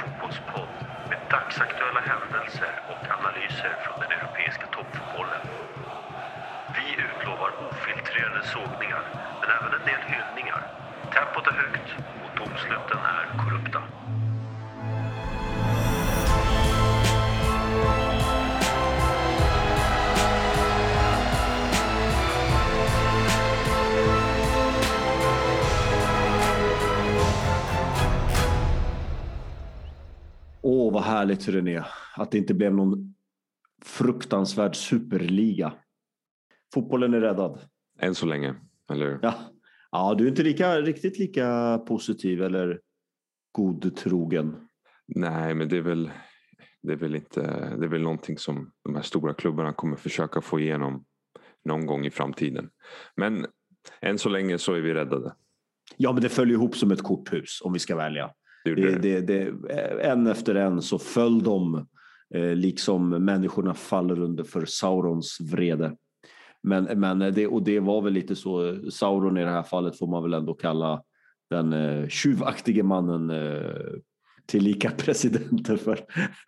fotbollspodd med dagsaktuella händelser och analyser från den europeiska toppfotbollen. Vi utlovar ofiltrerade sågningar, men även en del hyllningar. Tempot är högt och domsluten är Åh, vad härligt René. Att det inte blev någon fruktansvärd superliga. Fotbollen är räddad. Än så länge, eller Ja, ja du är inte lika, riktigt lika positiv eller godtrogen. Nej, men det är väl, det är väl inte, det är väl någonting som de här stora klubbarna kommer försöka få igenom någon gång i framtiden. Men än så länge så är vi räddade. Ja, men det följer ihop som ett korthus om vi ska välja. Det Det, det. en efter en så föll de eh, liksom människorna faller under för Saurons vrede. Men, men det, och det var väl lite så, Sauron i det här fallet får man väl ändå kalla den eh, tjuvaktige mannen eh, tillika presidenten för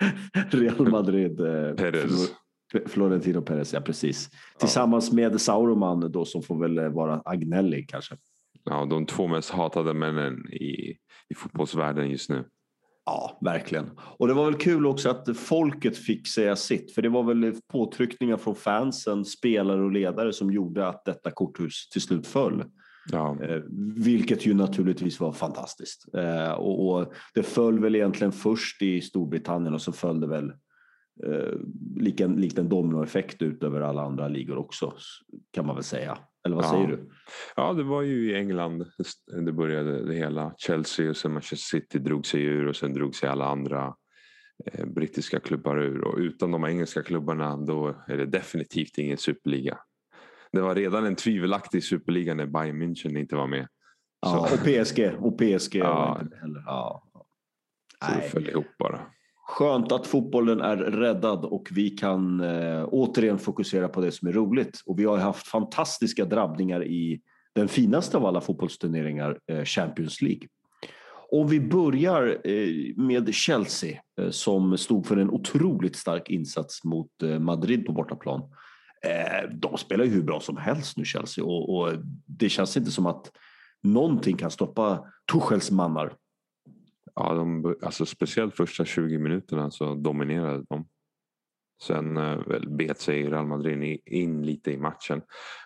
Real Madrid. Eh, Perez. Flo- Florentino Perez, ja precis. Tillsammans med Sauroman då som får väl eh, vara Agnelli kanske. Ja, de två mest hatade männen i, i fotbollsvärlden just nu. Ja, verkligen. Och det var väl kul också att folket fick säga sitt, för det var väl påtryckningar från fansen, spelare och ledare som gjorde att detta korthus till slut föll. Ja, Eh, vilket ju naturligtvis var fantastiskt. Eh, och, och det föll väl egentligen först i Storbritannien och så föll det väl eh, lik en, likt en dominoeffekt ut över alla andra ligor också, kan man väl säga. Eller vad Ja. säger du? ja, det var ju i England det började det hela. Chelsea och sen Manchester City drog sig ur och sen drog sig alla andra eh, brittiska klubbar ur. Och utan de engelska klubbarna då är det definitivt ingen superliga. Det var redan en tvivelaktig superliga när Bayern München inte var med. Ja, och PSG. Och PSG Ja. var inte heller. Ja. Så det Nej. föll ihop bara. Skönt att fotbollen är räddad och vi kan eh, återigen fokusera på det som är roligt. Och vi har haft fantastiska drabbningar i den finaste av alla fotbollsturneringar, eh, Champions League. Om vi börjar eh, med Chelsea eh, som stod för en otroligt stark insats mot eh, Madrid på bortaplan. Eh, de spelar ju hur bra som helst nu Chelsea och, och det känns inte som att någonting kan stoppa Tuchels mannar. Ja, de, alltså speciellt första 20 minuterna så dominerade de. Sen eh, väl bet sig Real Madrid in lite i matchen.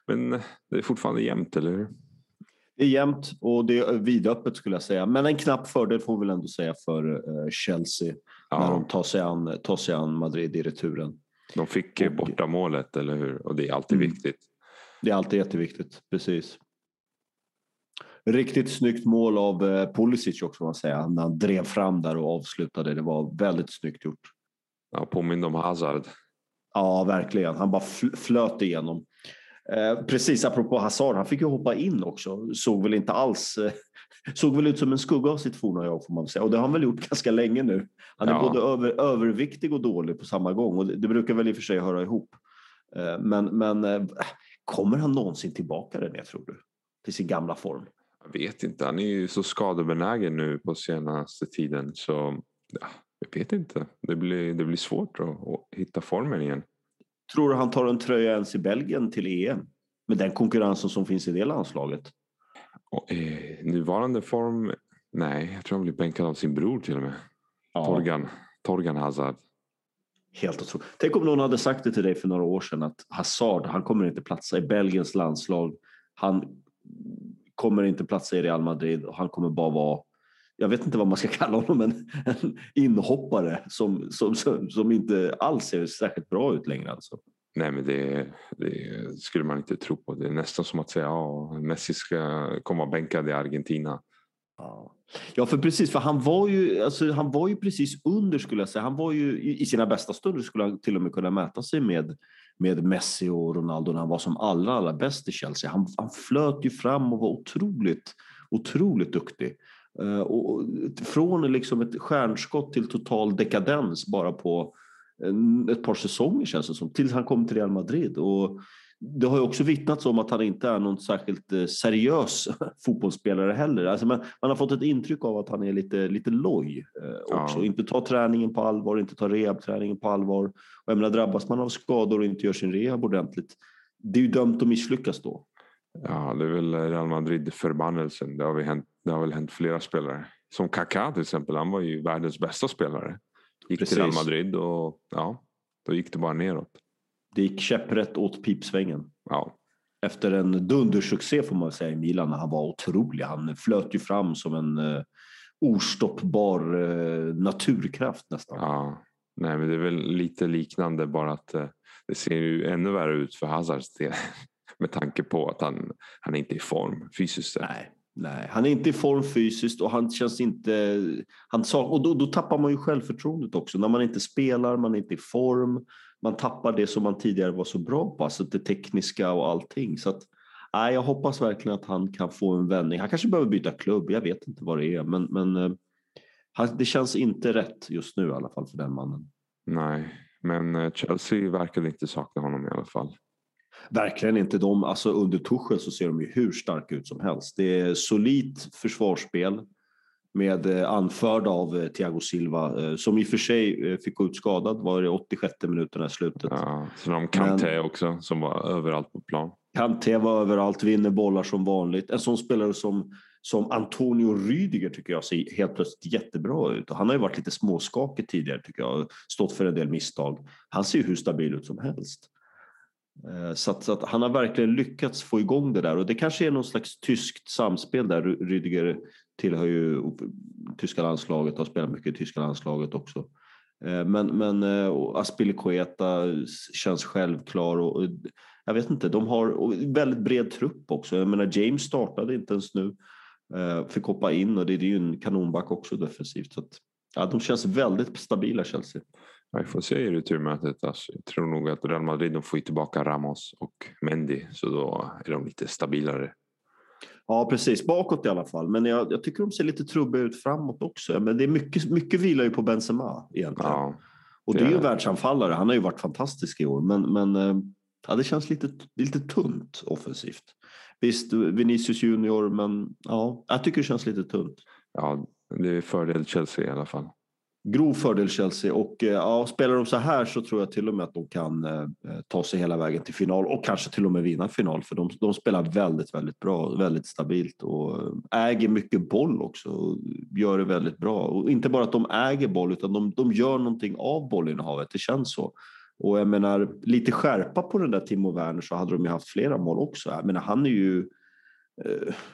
Men eh, det är fortfarande jämnt, eller hur? Det är jämnt och det är vidöppet skulle jag säga. Men en knapp fördel får vi väl ändå säga för eh, Chelsea när de Ja, tar sig, an, tar sig an Madrid i returen. de fick och- borta målet, eller hur? Och det är alltid Mm. viktigt. Det är alltid jätteviktigt, precis. Riktigt snyggt mål av eh, Pulisic också får man säga. När han drev fram där och avslutade. Det var väldigt snyggt gjort. Ja, påminner om Hazard. Ja, verkligen. Han bara fl- flöt igenom. Eh, precis apropå Hazard, han fick ju hoppa in också. Såg väl inte alls... Eh, såg väl ut som en skugga av sitt forna jag får man säga. Och det har han väl gjort ganska länge nu. Han är Ja. både över, överviktig och dålig på samma gång. Och det, det brukar väl i och för sig höra ihop. Eh, men men eh, kommer han någonsin tillbaka René, tror du? Till sin gamla form? Jag vet inte, han är ju så skadebenägen nu på senaste tiden. Så ja, jag vet inte. Det blir, det blir svårt att, att hitta formen igen. Tror du han tar en tröja ens i Belgien till EM? Med den konkurrensen som finns i det landslaget. Och, eh, nuvarande form? Nej, jag tror han blir bänkad av sin bror till och med. Ja. Torgan, Torgan Hazard. Helt otroligt. Tänk om någon hade sagt det till dig för några år sedan att Hazard, han kommer inte platsa i Belgiens landslag. Han kommer inte platsa i Real Madrid och han kommer bara vara, jag vet inte vad man ska kalla honom, en, en inhoppare som, som, som, som inte alls ser särskilt bra ut längre. Alltså. Nej men det, det skulle man inte tro på. Det är nästan som att säga att Messi ska komma bänkad i Argentina. Ja. för precis, för han var ju, alltså, han var ju precis under skulle jag säga. Han var ju i, i sina bästa stunder skulle han till och med kunna mäta sig med, med Messi och Ronaldo när han var som allra, allra bäst i Chelsea. Han, han flöt ju fram och var otroligt, otroligt duktig. Eh, och, från liksom ett stjärnskott till total dekadens bara på en, ett par säsonger känns det som, tills han kom till Real Madrid. Och det har ju också vittnats om att han inte är någon särskilt eh, seriös fotbollsspelare heller. Alltså man, man har fått ett intryck av att han är lite, lite loj eh, också. Ja. Inte tar träningen på allvar, inte tar rehabträningen på allvar. Och jag menar, drabbas man av skador och inte gör sin rehab ordentligt, det är ju dömt att misslyckas då. Ja, det är väl Real Madrid-förbannelsen. Det, har hänt, det har väl hänt flera spelare. Som Kaká till exempel, han var ju världens bästa spelare. Gick Precis. till Real Madrid och ja, då gick det bara neråt. Det gick käpprätt åt pipsvängen. Ja. Efter en dundersuccé får man säga i Milan han var otrolig. Han flöt ju fram som en uh, ostoppbar uh, naturkraft nästan. Ja. Nej, men det är väl lite liknande bara att uh, det ser ju ännu värre ut för Hazards del. Med tanke på att han, han är inte är i form fysiskt. Nej, nej, han är inte i form fysiskt och han känns inte... Han sak, och då, då tappar man ju självförtroendet också. När man inte spelar, man är inte i form man tappar det som man tidigare var så bra på, alltså det tekniska och allting. Så att, nej, jag hoppas verkligen att han kan få en vändning. Han kanske behöver byta klubb, jag vet inte vad det är, men, men eh, det känns inte rätt just nu i alla fall för den mannen. Nej, men eh, Chelsea verkar inte sakna honom i alla fall. Verkligen inte. De, alltså under Tuchel så ser de ju hur starka ut som helst. Det är solitt försvarsspel med eh, anförd av eh, Thiago Silva eh, som i och för sig fick gå ut skadad var det 86 minuterna i slutet. Ja, så de Kanté Men, också som var överallt på plan. Kanté var överallt, vinner bollar som vanligt. En sån spelare som, som Antonio Rydiger tycker jag ser helt plötsligt jättebra ut. Han har ju varit lite småskakig tidigare tycker jag, stått för en del misstag. Han ser ju hur stabil ut som helst. Så att, så att, han har verkligen lyckats få igång det där och det kanske är någon slags tyskt samspel där. Rydiger tillhör ju tyska landslaget, har spelat mycket i tyska landslaget också. Eh, men, men eh, Aspilicueta känns självklar och jag vet inte, de har väldigt bred trupp också. Jag menar James startade inte ens nu, eh, fick hoppa in och det är ju en kanonback också defensivt. Så att, ja, de känns väldigt stabila Chelsea. Vi får se i returmötet. Alltså, jag tror nog att Real Madrid de får tillbaka Ramos och Mendy så då är de lite stabilare Ja, precis. Bakåt i alla fall. Men jag, jag tycker de ser lite trubbiga ut framåt också. Men det är mycket, mycket vilar ju på Benzema egentligen. Ja, och det är ju en världsanfallare. Han har ju varit fantastisk i år. Men, men eh, ja, det känns lite, lite tunt offensivt. Visst, Vinicius Junior, men ja, jag tycker det känns lite tunt. Ja, det är fördel Chelsea i alla fall grov fördel Chelsea och eh, ja, spelar de så här så tror jag till och med att de kan eh, eh, ta sig hela vägen till final och kanske till och med vinna final för de, de spelar väldigt, väldigt bra, väldigt stabilt och eh, äger mycket boll också och gör det väldigt bra. Och inte bara att de äger boll utan de, de gör någonting av bollinnehavet, det känns så. Och jag menar, lite skärpa på den där Timo Werner så hade de ju haft flera mål också. Jag menar, han är ju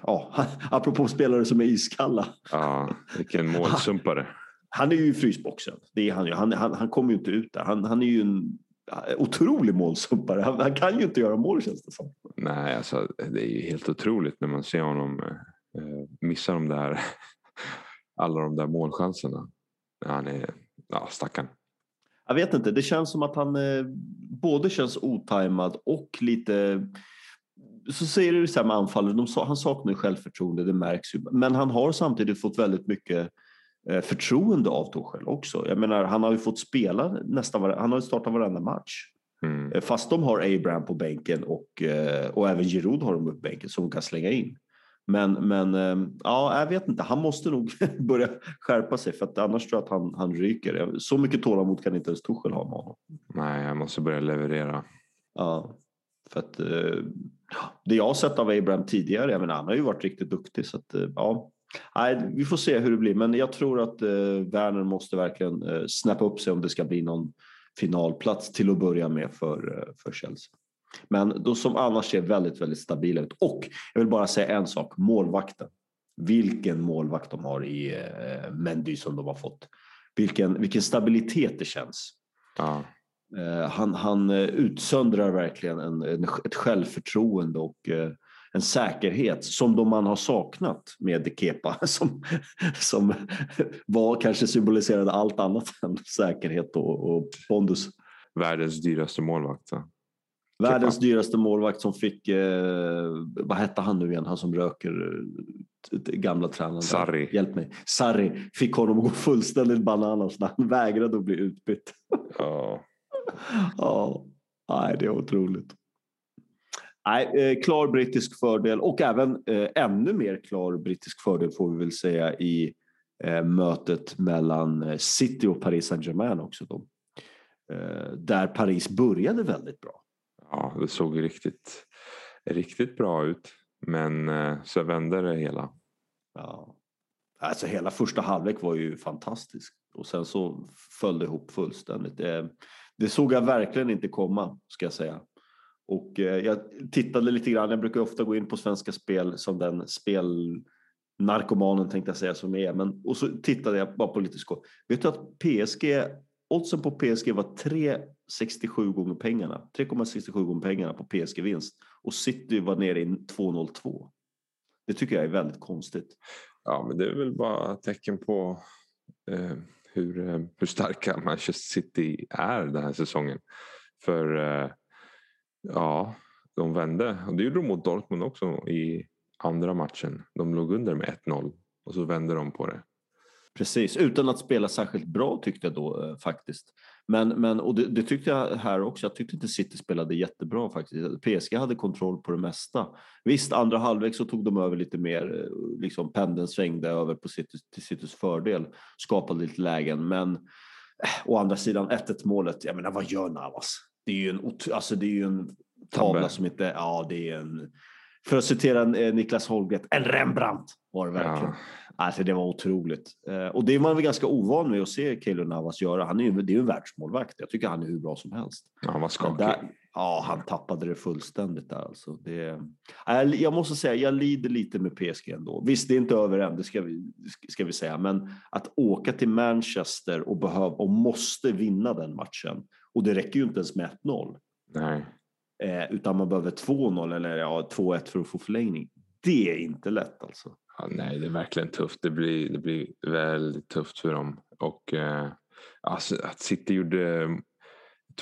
Ja, apropå spelare som är iskalla. Ja, vilken målsumpare han är ju i frysboxen. Det är han, ju. Han, han, han kommer ju inte ut där. Han, han är ju en otrolig målsumpare. Han, han, kan ju inte göra mål känns det som. Nej, alltså, det är ju helt otroligt när man ser honom eh, missa de där, alla de där målchanserna. Han är, ja stackarn. Jag vet inte, det känns som att han eh, både känns otajmad och lite så säger du så här med anfallet, han saknar självförtroende, det märks ju. Men han har samtidigt fått väldigt mycket förtroende av Torshäll också. Jag menar, han har ju fått spela nästan, han har startat varenda match. Mm. Eh, fast de har Abraham på bänken och, eh, och även Giroud har de på bänken som de kan slänga in. Men, men ja, jag vet inte, han måste nog börja skärpa sig för att annars tror jag att han, han ryker. Så mycket tålamod kan inte ens Torshäll ha med honom. Nej, han måste börja leverera. Ja, för att det jag har sett av Abraham tidigare, jag menar, han har ju varit riktigt duktig så att ja, Nej, vi får se hur det blir, men jag tror att eh, Werner måste verkligen eh, snappa upp sig om det ska bli någon finalplats till att börja med för, eh, för Chelsea. Men då som annars ser väldigt, väldigt stabila ut. Och jag vill bara säga en sak, målvakten. Vilken målvakt de har i eh, Mendy som de har fått. Vilken, vilken stabilitet det känns. Ja. Eh, han, han eh, utsöndrar verkligen en, en, ett självförtroende och eh, en säkerhet som de man har saknat med Kepa som, som var kanske symboliserade allt annat än säkerhet och, och pondus. Världens dyraste målvakt. Så. Världens Kepa. dyraste målvakt som fick, eh, vad hette han nu igen, han som röker eh, gamla tränaren. Sarri. Hjälp mig. Sarri fick honom att gå fullständigt bananas när han vägrade att bli utbytt. Ja. ja, nej det är otroligt. Nej, eh, klar brittisk fördel och även eh, ännu mer klar brittisk fördel får vi väl säga i eh, mötet mellan City och Paris Saint-Germain också. Då. Där Paris började väldigt bra. Ja, det såg riktigt, riktigt bra ut. Men så vände det hela. Ja. Alltså hela första halvlek var ju fantastisk och sen så föll det ihop fullständigt. Det såg jag verkligen inte komma ska jag säga. Och eh, jag tittade lite grann, jag brukar ofta gå in på Svenska Spel som den spelnarkomanen tänkte jag säga som är. Men, och så tittade jag bara på lite skoj. Vet du att PSG, oddsen på PSG var 3,67 gånger pengarna. 3,67 gånger pengarna på PSG-vinst. Och City var nere i 2,02. Det tycker jag är väldigt konstigt. Ja, men det är väl bara tecken på eh, hur, eh, hur starka Manchester City är den här säsongen. För eh, ja, de vände. Och det gjorde de mot Dortmund också i andra matchen. De låg under med 1-0 och så vände de på det. Precis, utan att spela särskilt bra tyckte jag då eh, faktiskt. Men, men och det, det, tyckte jag här också. Jag tyckte inte City spelade jättebra faktiskt. PSG hade kontroll på det mesta. Visst, andra halvlek så tog de över lite mer. Eh, liksom pendeln svängde över på City, till Citys fördel. Skapade lite lägen, men eh, å andra sidan 1-1 målet. Jag menar, vad gör Navas? Det är ju en, alltså, det är ju en tavla som inte... Ja, det är en... För att citera eh, Niklas Holmgren, en Rembrandt var det verkligen. Ja. Alltså det var otroligt. Eh, och det är man väl ganska ovan med att se Keylor Navas göra. Han är ju, det är ju en världsmålvakt. Jag tycker han är hur bra som helst. Ja, han var skakig. ja, han tappade det fullständigt där alltså. Det, jag måste säga, jag lider lite med PSG ändå. Visst, det är inte över än, det ska vi, ska vi säga. Men att åka till Manchester och, behöv, och måste vinna den matchen. Och det räcker ju inte ens med 1-0. Nej. Eh, utan man behöver 2-0 eller ja, 2-1 för att få förlängning. Det är inte lätt alltså. Ja, nej, det är verkligen tufft. Det blir, det blir väldigt tufft för dem. Och eh, alltså, att City gjorde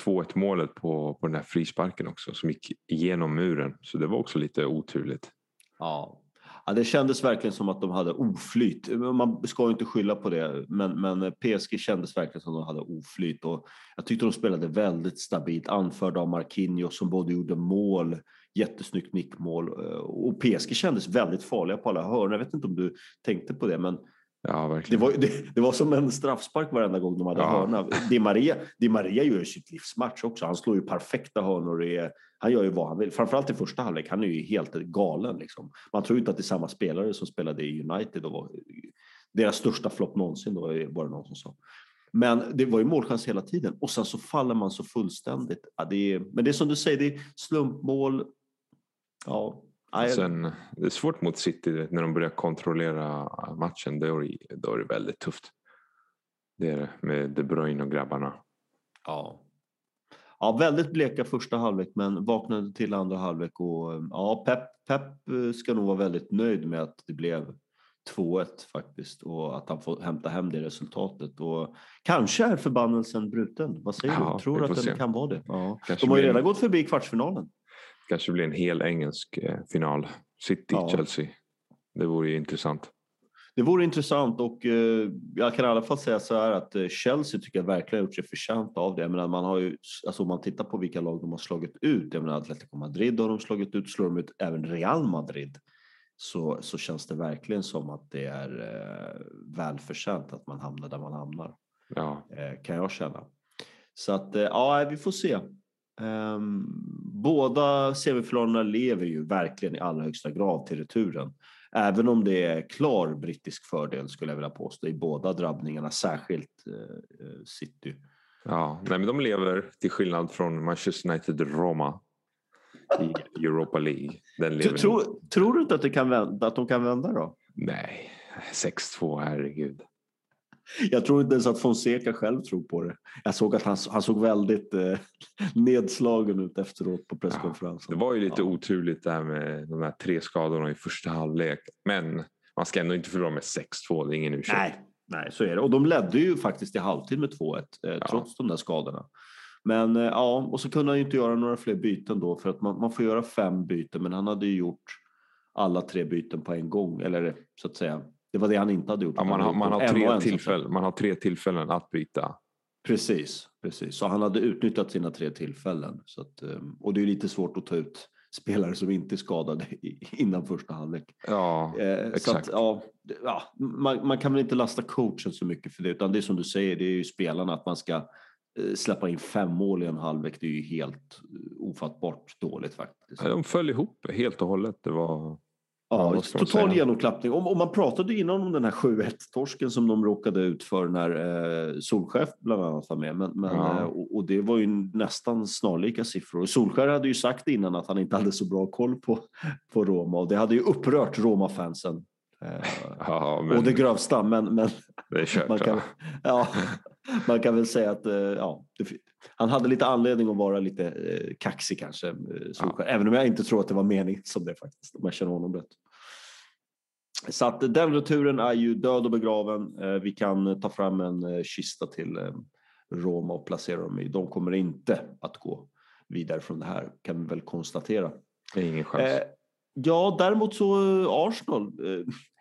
2-1 målet på, på den här frisparken också som gick igenom muren. Så det var också lite oturligt. Ja, Ja, det kändes verkligen som att de hade oflyt. Man ska ju inte skylla på det, men, men PSG kändes verkligen som att de hade oflyt och jag tyckte de spelade väldigt stabilt, anförda av Marquinhos som både gjorde mål, jättesnyggt nickmål eh, och PSG kändes väldigt farliga på alla hörn. Jag vet inte om du tänkte på det, men Ja, det, var, det, det, var som en straffspark varenda gång de hade ja. hörna. Di Maria, Di Maria gör sitt livsmatch också. Han slår ju perfekta hörnor. Han gör ju vad han vill. Framförallt i första halvlek. Han är ju helt galen. Liksom. Man tror inte att det är samma spelare som spelade i United. Och var, deras största flopp någonsin då, var det någon som sa. Men det var ju målchans hela tiden och sen så faller man så fullständigt. Ja, det är, men det är som du säger, det är slumpmål. Ja, Sen, det är svårt mot City när de börjar kontrollera matchen. Då är, det, då är det väldigt tufft. Det är det med De Bruyne och grabbarna. Ja. Ja, väldigt bleka första halvlek men vaknade till andra halvlek och ja, Pep, Pep ska nog vara väldigt nöjd med att det blev 2-1 faktiskt och att han får hämta hem det resultatet. Och kanske är förbannelsen bruten. Vad säger ja, du? Tror du att den kan vara det? Ja. De har ju redan gått förbi kvartsfinalen kanske blir en hel engelsk eh, final. City-Chelsea. Ja. Det vore ju intressant. Det vore intressant och eh, jag kan i alla fall säga så här att eh, Chelsea tycker jag verkligen gjort sig förtjänt av det. Jag menar, man har ju, alltså om man tittar på vilka lag de har slagit ut, jag menar Atletico Madrid har de slagit ut, slår de ut även Real Madrid så, så känns det verkligen som att det är eh, välförtjänt att man hamnar där man hamnar. Ja. Eh, kan jag känna. Så att eh, ja, vi får se. Um, båda semifinalerna lever ju verkligen i allra högsta grad till returen. Även om det är klar brittisk fördel skulle jag vilja påstå i båda drabbningarna, särskilt uh, City. Ja, nej, men de lever till skillnad från Manchester United-Roma i Europa League. Tror, tror du inte att, det kan vända, att de kan vända då? Nej, 6-2, herregud. Jag tror inte ens att Fonseca själv tror på det. Jag såg att han, han såg väldigt eh, nedslagen ut efteråt på presskonferensen. Ja, det var ju lite ja. oturligt där med de här tre skadorna i första halvlek. Men man ska ändå inte förlora med 6-2, det är ingen ursäkt. Nej, nej, så är det. Och de ledde ju faktiskt i halvtid med 2-1 eh, trots de där skadorna. Men eh, ja, och så kunde han ju inte göra några fler byten då för att man, man får göra fem byten men han hade ju gjort alla tre byten på en gång eller så att säga det var det han inte hade gjort. Ja, man, har, man, har tre tillfällen, man har tre tillfällen att byta. Precis, precis. Så han hade utnyttjat sina tre tillfällen. Så att, ehm, och det är lite svårt att ta ut spelare som inte är skadade innan första halvlek. Ja, eh, exakt. Att, ja, ja, man, man, kan väl inte lasta coachen så mycket för det, utan det är som du säger, det är ju spelarna att man ska eh, släppa in fem mål i en halvlek. Det är ju helt eh, ofattbart dåligt faktiskt. De föll ihop helt och hållet. Det var Ja, total genomklappning. Och, och man pratade innan om den här 7-1-torsken som de råkade ut för när eh, Solskär bland annat var med. Men, men ja. eh, och, och, det var ju nästan snarlika siffror. Solskär hade ju sagt innan att han inte hade så bra koll på, på Roma och det hade ju upprört Roma-fansen. Eh, ja, men... Och det grövsta, men, men det är kört, man, kan, ja, man kan väl säga att eh, ja, han hade lite anledning att vara lite eh, kaxig kanske, eh, ja. även om jag inte tror att det var meningen som det faktiskt, om jag känner honom rätt. Så att den returen är ju död och begraven. Vi kan ta fram en kista till Roma och placera dem i. De kommer inte att gå vidare från det här, kan vi väl konstatera. Det är ingen chans. Ja, däremot så Arsenal.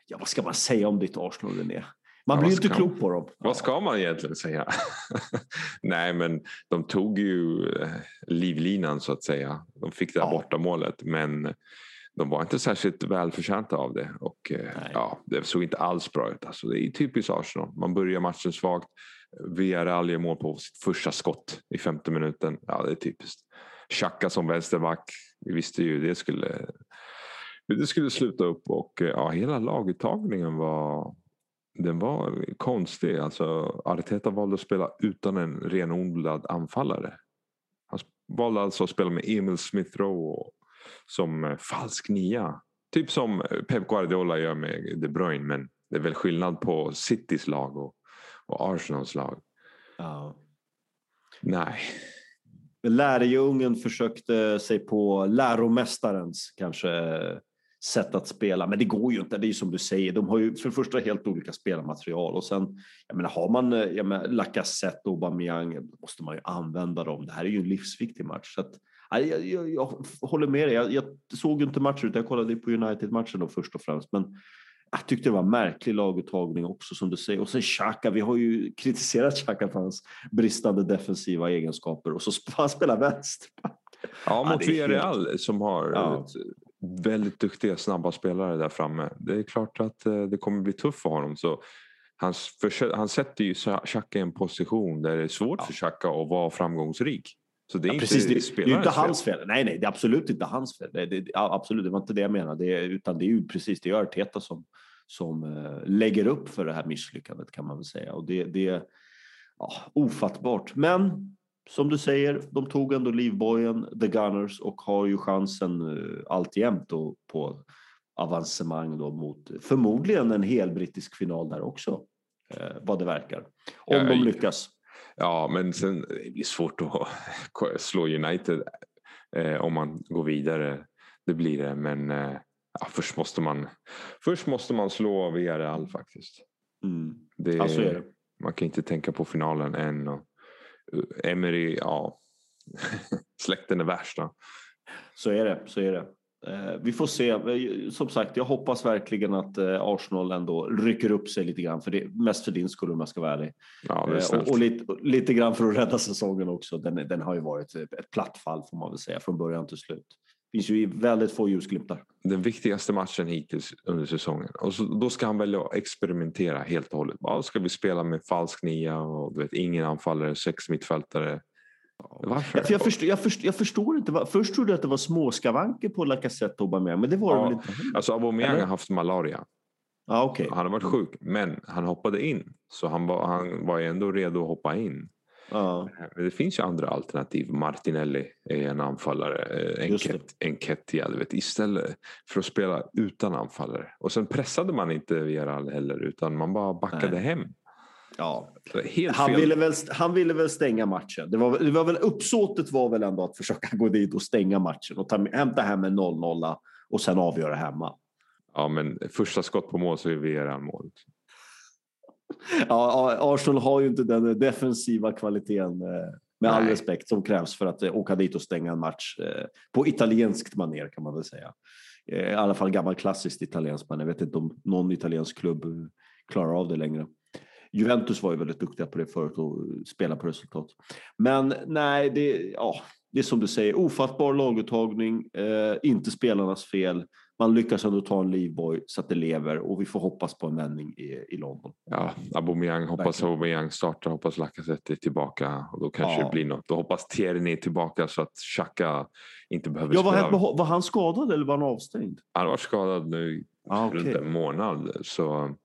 Ja, vad ska man säga om ditt Arsenal, René? Man blir inte klok på dem. Vad ska man egentligen säga? Nej, men de tog ju livlinan så att säga. De fick det här ja. bortamålet, men de var inte särskilt välförtjänta av det och eh, ja, det såg inte alls bra ut. Alltså, det är typiskt Arsenal. Man börjar matchen svagt. Villarreal gör mål på sitt första skott i femte minuten. Ja, det är typiskt. Xhaka som vänsterback. Vi visste ju det skulle det skulle sluta upp och eh, ja, hela laguttagningen var den var konstig. Alltså, Arteta valde att spela utan en renodlad anfallare. Han valde alltså att spela med Emil Smith Rowe som eh, falsk nia. Typ som eh, Pep Guardiola gör med De Bruyne men det är väl skillnad på Citys lag och, och Arsenals lag. Ja. Nej. Lärjungen försökte sig på läromästarens kanske sätt att spela, men det går ju inte. Det är som du säger, de har ju för det första helt olika spelarmaterial och sen, jag menar, har man jag menar, Lacazette och Aubameyang måste man ju använda dem. Det här är ju en livsviktig match. Så att, jag, jag, jag håller med dig. Jag, jag såg inte matchen, utan jag kollade på United-matchen då först och främst. Men jag tyckte det var en märklig laguttagning också som du säger. Och sen Xhaka, vi har ju kritiserat Xhaka för hans bristande defensiva egenskaper och så han spela vänsterback. Ja, mot ja, Villarreal helt... som har ja. Väldigt duktiga snabba spelare där framme. Det är klart att eh, det kommer bli tufft för honom. Så han, för, han sätter ju Xhaka i en position där det är svårt ja. för Xhaka att vara framgångsrik. Så det är, ja, inte, precis, det, det är inte hans fel. Nej, nej, det är absolut inte hans fel. Det, det, absolut, det var inte det jag menade. Det, utan det är ju precis det är Arteta som, som uh, lägger upp för det här misslyckandet kan man väl säga. Och det, det är ja, ofattbart. Men som du säger, de tog ändå livbojen, The Gunners, och har ju chansen uh, alltjämt då på avancemang då mot förmodligen en hel brittisk final där också. Uh, vad det verkar. Om ja, de lyckas. Ja, men sen det blir svårt att slå United eh, om man går vidare. Det blir det, men eh, ja, först, måste man, först måste man slå Villarreal faktiskt. Mm. Det, alltså är det. Man kan inte tänka på finalen än. Och, eh, Emery, ja, släkten är värsta. Så är det, så är det. Eh, vi får se. Eh, som sagt, jag hoppas verkligen att eh, Arsenal ändå rycker upp sig lite grann. För det, mest för din skull om jag ska vara ärlig. Ja, och, och lite, lite grann för att rädda säsongen också. Den, den har ju varit ett platt fall får man väl säga från början till slut. Finns ju väldigt få ljusglimtar. Den viktigaste matchen hittills under säsongen. Och så, då ska han välja att experimentera helt och hållet. Ja, ska vi spela med falsk nia och du vet, ingen anfallare, sex mittfältare. Varför? jag, förstår, jag, förstår, jag förstår inte. Först trodde jag att det var småskavanker på Lacazette och Aubameyang, men det var ja, det väl inte? Alltså Aubameyang har haft malaria. Ah, okay. Han har varit sjuk, men han hoppade in. Så han var, han var ändå redo att hoppa in. Men det finns ju andra alternativ. Martinelli är en anfallare. Enketia, du vet. Istället för att spela utan anfallare. Och sen pressade man inte Villarreal heller, utan man bara backade Nej. hem. Ja, han, ville väl, han ville väl stänga matchen. Det var, det var väl, uppsåtet var väl ändå att försöka gå dit och stänga matchen och ta, hämta hem en 0-0 och sen avgöra hemma. Ja, men första skott på mål så är Vera mål. Ja, Arsenal har ju inte den defensiva kvaliteten eh, med all respekt som krävs för att eh, åka dit och stänga en match eh, på italienskt maner kan man väl säga. I alla fall gammal klassiskt italienskt man. Jag vet inte om någon italiensk klubb klarar av det längre. Juventus var ju väldigt duktiga på det förut och spela på resultat. Men nej, det, ja, det är som du säger, ofattbar laguttagning, eh, inte spelarnas fel. Man lyckas ändå ta en livboj så att det lever och vi får hoppas på en vändning i, i London. Ja, Aubameyang, hoppas Aubameyang startar, hoppas Lacazette är tillbaka och då kanske ja. det blir något. Och hoppas Tierney är tillbaka så att Xhaka inte behöver ja, spela. Var, var han skadad eller var han avstängd? Han varit skadad nu ah, okay. runt en månad så ah,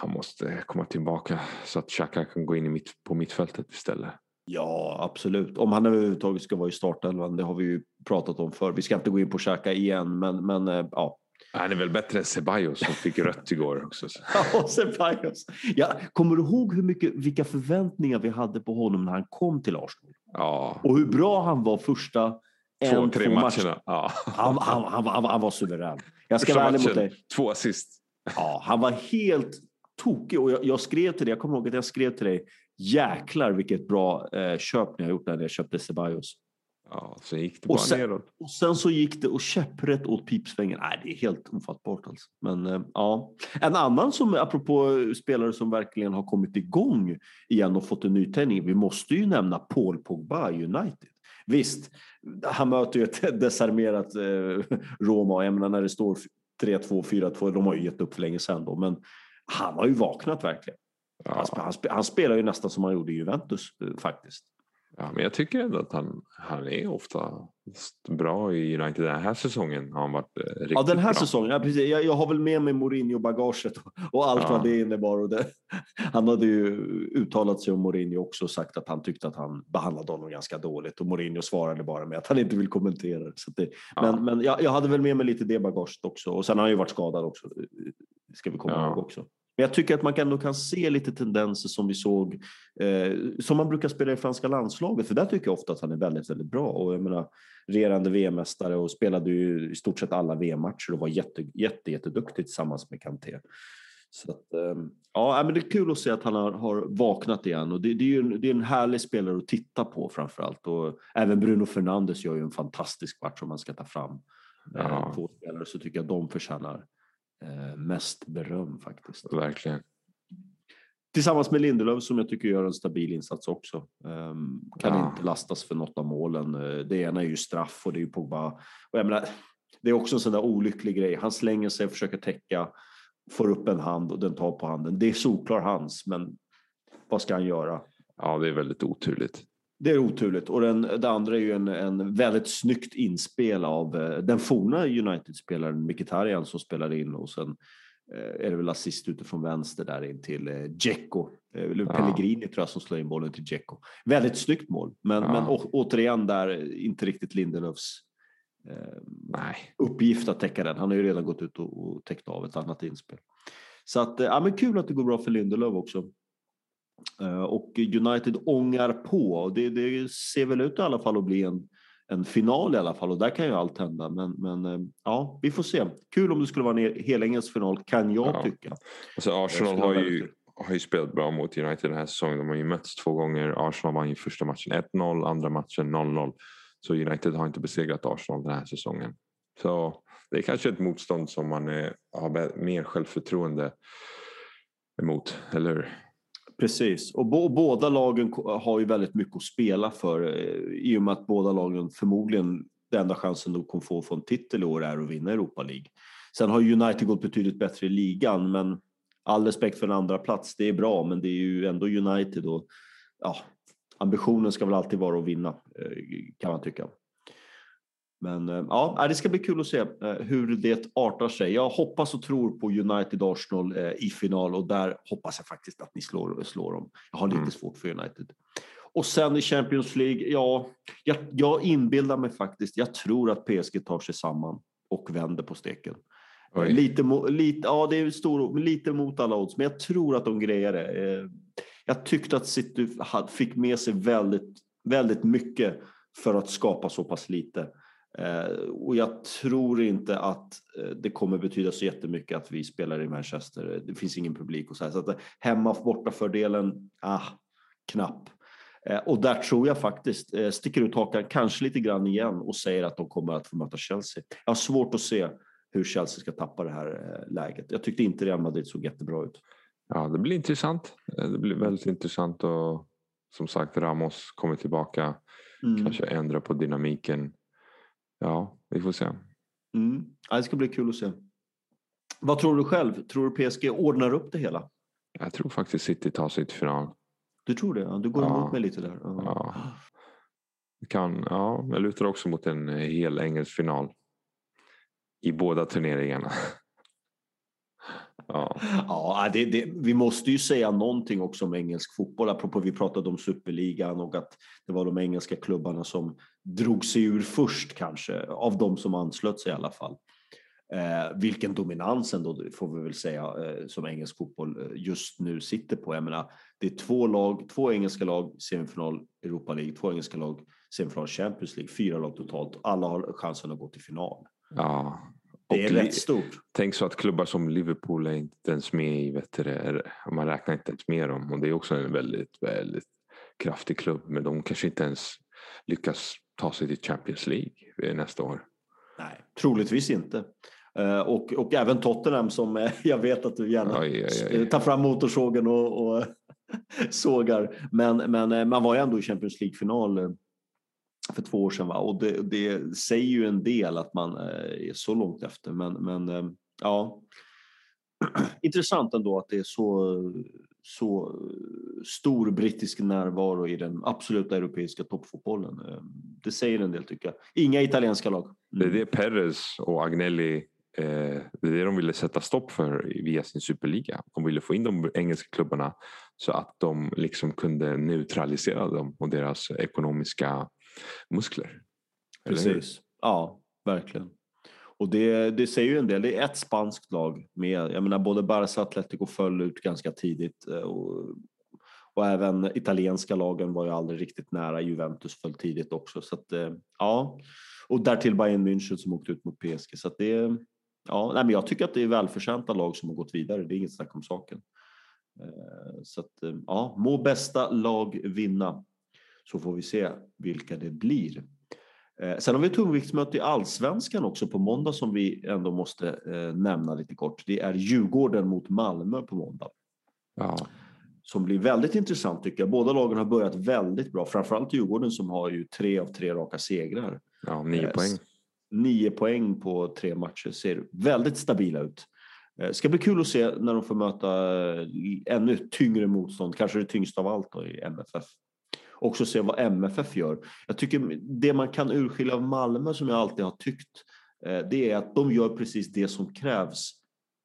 han måste komma tillbaka så att Xhaka kan gå in i mitt, på mittfältet istället. Ja, absolut. Om han överhuvudtaget ska vara i startelvan, det har vi ju pratat om för. Vi ska inte gå in på Xhaka igen, men, men eh, ja. Han är väl bättre än Ceballos som fick rött igår också. ja, Ceballos. Ja, kommer du ihåg hur mycket, vilka förväntningar vi hade på honom när han kom till Arsenal? Ja. Och hur bra han var första två, en, tre två matcherna. Ja. Han, han, han, han, han var suverän. Jag ska vara ärlig mot dig. Två assist. Ja, han var helt tokig och jag, jag, skrev till dig, jag kommer ihåg att jag skrev till dig jäklar vilket bra eh, köp ni har gjort när jag köpte Ceballos. Ja, sen gick det bara och sen, neråt. Och sen så gick det och käpprätt åt pipsvängen. Nej, det är helt ofattbart alltså. Men eh, ja, en annan som apropå spelare som verkligen har kommit igång igen och fått en nytändning. Vi måste ju nämna Paul Pogba United. Visst, han möter ju ett desarmerat eh, Roma. Jag menar när det står 3-2, 4-2, de har ju gett upp för länge sedan då, men han har ju vaknat verkligen. Ja. Han, han, han, spelar ju nästan som han gjorde i Juventus eh, faktiskt. Ja, men jag tycker ändå att han, han är ofta bra i United. Den här säsongen har han varit eh, riktigt bra. Ja, den här bra. säsongen. Ja, precis. Jag, jag har väl med mig Mourinho-bagaget och, och allt ja. vad det innebar. Och det, han hade ju uttalat sig om Mourinho också och sagt att han tyckte att han behandlade honom ganska dåligt och Mourinho svarade bara med att han inte vill kommentera Så det. Ja. Men, men jag, jag, hade väl med mig lite det bagaget också och sen har han ju varit skadad också. Ska vi komma ihåg också. Men jag tycker att man ändå kan se lite tendenser som vi såg, eh, som man brukar spela i franska landslaget, för där tycker jag ofta att han är väldigt, väldigt bra. Och jag menar, regerande VM-mästare och spelade ju i stort sett alla VM-matcher och var jätte, jätte, jätteduktig tillsammans med Kanté. Så att, eh, ja, men det är kul att se att han har, har vaknat igen och det, det är ju det är en härlig spelare att titta på framför allt. Och även Bruno Fernandes gör ju en fantastisk match om man ska ta fram eh, två spelare så tycker jag de förtjänar mest beröm faktiskt. Verkligen. Tillsammans med Lindelöf som jag tycker gör en stabil insats också. Um, kan ja. inte lastas för något av målen. Eh, det ena är ju straff och det är ju Pogba. Och jag menar, det är också en sån där olycklig grej. Han slänger sig och försöker täcka, får upp en hand och den tar på handen. Det är solklar hans, men vad ska han göra? Ja, det är väldigt oturligt. Det är oturligt. Och den, det andra är ju en, en väldigt snyggt inspel av eh, den forna United-spelaren Mkhitaryan som spelade in och sen eh, är det väl assist utifrån vänster där in till eh, Dzeko. Ja. Pellegrini tror jag som slår in bollen till Dzeko. Väldigt snyggt mål, men, ja. men å, återigen där inte riktigt Lindelöfs eh, uppgift att täcka den. Han har ju redan gått ut och, och täckt av ett annat inspel. Så att, ja, men kul att det går bra för Lindelöf också. Eh, och United ångar på. Det, det ser väl ut i alla fall att bli en, en final i alla fall och där kan ju allt hända. Men, men eh, ja, vi får se. Kul om det skulle vara en helengelsk final kan jag ja. tycka. Alltså Arsenal har ju, har ju spelat bra mot United den här säsongen. De har ju mötts två gånger. Arsenal vann ju första matchen 1-0, andra matchen 0-0. Så United har inte besegrat Arsenal den här säsongen. Så det är kanske ett motstånd som man är, har mer självförtroende emot, eller hur? Precis, och båda lagen har ju väldigt mycket att spela för eh, i och med att båda lagen förmodligen den enda chansen de kommer få få en titel i år är att vinna Europa League. Sen har United gått betydligt bättre i ligan, men all respekt för en andra plats, det är bra, men det är ju ändå United och ja, ambitionen ska väl alltid vara att vinna eh, kan man tycka. Men eh, ja, det ska bli kul att se eh, hur det artar sig. Jag hoppas och tror på United Arsenal eh, i final och där hoppas jag faktiskt att ni slår, slår dem. Jag har lite mm. svårt för United. Och sen i Champions League, ja, jag, jag inbildar mig faktiskt, jag tror att PSG tar sig samman och vänder på steken. Lite, lite, ja, det är stor, lite mot alla odds, men jag tror att de grejer det. Jag tyckte att City fick med sig väldigt, väldigt mycket för att skapa så pass lite. Eh, och jag tror inte att eh, det kommer betyda så jättemycket att vi spelar i Manchester. Det finns ingen publik och så här. Så att hemma borta fördelen, ah, knapp. Eh, och där tror jag faktiskt, sticker ut hakan kanske lite grann igen och säger att de kommer att få möta Chelsea. Jag har svårt att se hur Chelsea ska tappa det här läget. Jag tyckte inte Real Madrid såg jättebra ut. Ja, det blir intressant. Det blir väldigt intressant och som sagt Ramos kommer tillbaka Mm. Kanske ändra på dynamiken. Ja, vi får se. Mm. Ja, det ska bli kul att se. Vad tror du själv? Tror du PSG ordnar upp det hela? Jag tror faktiskt City tar sig till final. Du tror det? Du går ja. emot mig lite där. Ja. ja. Kan, ja, jag lutar också mot en hel engelsk final. I båda turneringarna. Ja, ja det, det, vi måste ju säga någonting också om engelsk fotboll. Apropå vi pratade om superligan och att det var de engelska klubbarna som drog sig ur först kanske, av de som anslöt sig i alla fall. Eh, vilken dominans ändå får vi väl säga eh, som engelsk fotboll eh, just nu sitter på. Jag menar, det är två lag, två engelska lag semifinal Europa League, två engelska lag semifinal Champions League, fyra lag totalt. Alla har chansen att gå till final. Ja, det är rätt stort. Tänk så att klubbar som Liverpool är inte ens med i, vet du, man räknar inte ens med dem och det är också en väldigt, väldigt kraftig klubb men de kanske inte ens lyckas ta sig till Champions League nästa år. Nej, troligtvis inte. Eh, och, och även Tottenham som eh, jag vet att du gärna oj, oj, oj. tar fram motorsågen och, och sågar. Men, men eh, man var ju ändå i Champions League-final för två år sedan. Va? Och det, det, säger ju en del att man är så långt efter. Men, men ja, intressant ändå att det är så, så stor brittisk närvaro i den absoluta europeiska toppfotbollen. Det säger en del tycker jag. Inga italienska lag. Mm. Det är det Perez och Agnelli Eh, det är det de ville sätta stopp för via sin superliga. De ville få in de engelska klubbarna så att de liksom kunde neutralisera dem och deras ekonomiska muskler. Precis, ja verkligen. Och det, det säger ju en del. Det är ett spanskt lag med. Jag menar både Barca och Atletico föll ut ganska tidigt eh, och, och även italienska lagen var ju aldrig riktigt nära. Juventus föll tidigt också så att eh, ja. Och därtill Bayern München som åkte ut mot PSG så att det Ja, nej, men jag tycker att det är välförtjänta lag som har gått vidare. Det är inget snack om saken. Eh, så att, ja, må bästa lag vinna så får vi se vilka det blir. Eh, sen har vi tungviktsmöte i allsvenskan också på måndag som vi ändå måste nämna lite kort. Det är Djurgården mot Malmö på måndag. Ja. Som blir väldigt intressant tycker jag. Båda lagen har börjat väldigt bra. Framförallt Djurgården som har ju tre av tre raka segrar. Ja, nio poäng nio poäng på tre matcher ser väldigt stabila ut. Eh, ska bli kul att se när de får möta eh, ännu tyngre motstånd, kanske det tyngsta av allt då i MFF. Också se vad MFF gör. Jag tycker det man kan urskilja av Malmö som jag alltid har tyckt, eh, det är att de gör precis det som krävs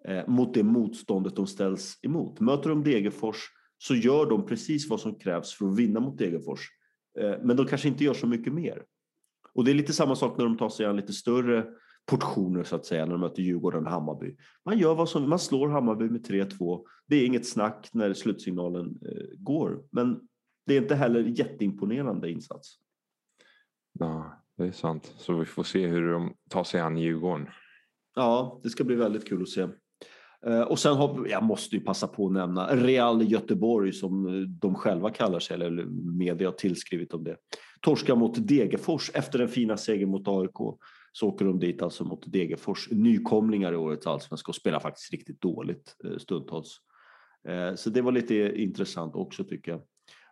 eh, mot det motståndet de ställs emot. Möter de Degerfors så gör de precis vad som krävs för att vinna mot Degerfors. Eh, men de kanske inte gör så mycket mer. Och det är lite samma sak när de tar sig an lite större portioner så att säga när de möter Djurgården och Hammarby. Man gör vad som, man slår Hammarby med 3-2. Det är inget snack när slutsignalen eh, går, men det är inte heller jätteimponerande insats. Ja, det är sant. Så vi får se hur de tar sig an Djurgården. Ja, det ska bli väldigt kul att se. Eh, och sen har, jag måste ju passa på att nämna Real Göteborg som eh, de själva kallar sig, eller media har tillskrivit om det. Torska mot Degerfors efter den fina segern mot AIK. Så åker de dit alltså mot Degerfors, nykomlingar i årets allsvenska och spelar faktiskt riktigt dåligt eh, stundtals. Så det var lite intressant också tycker jag.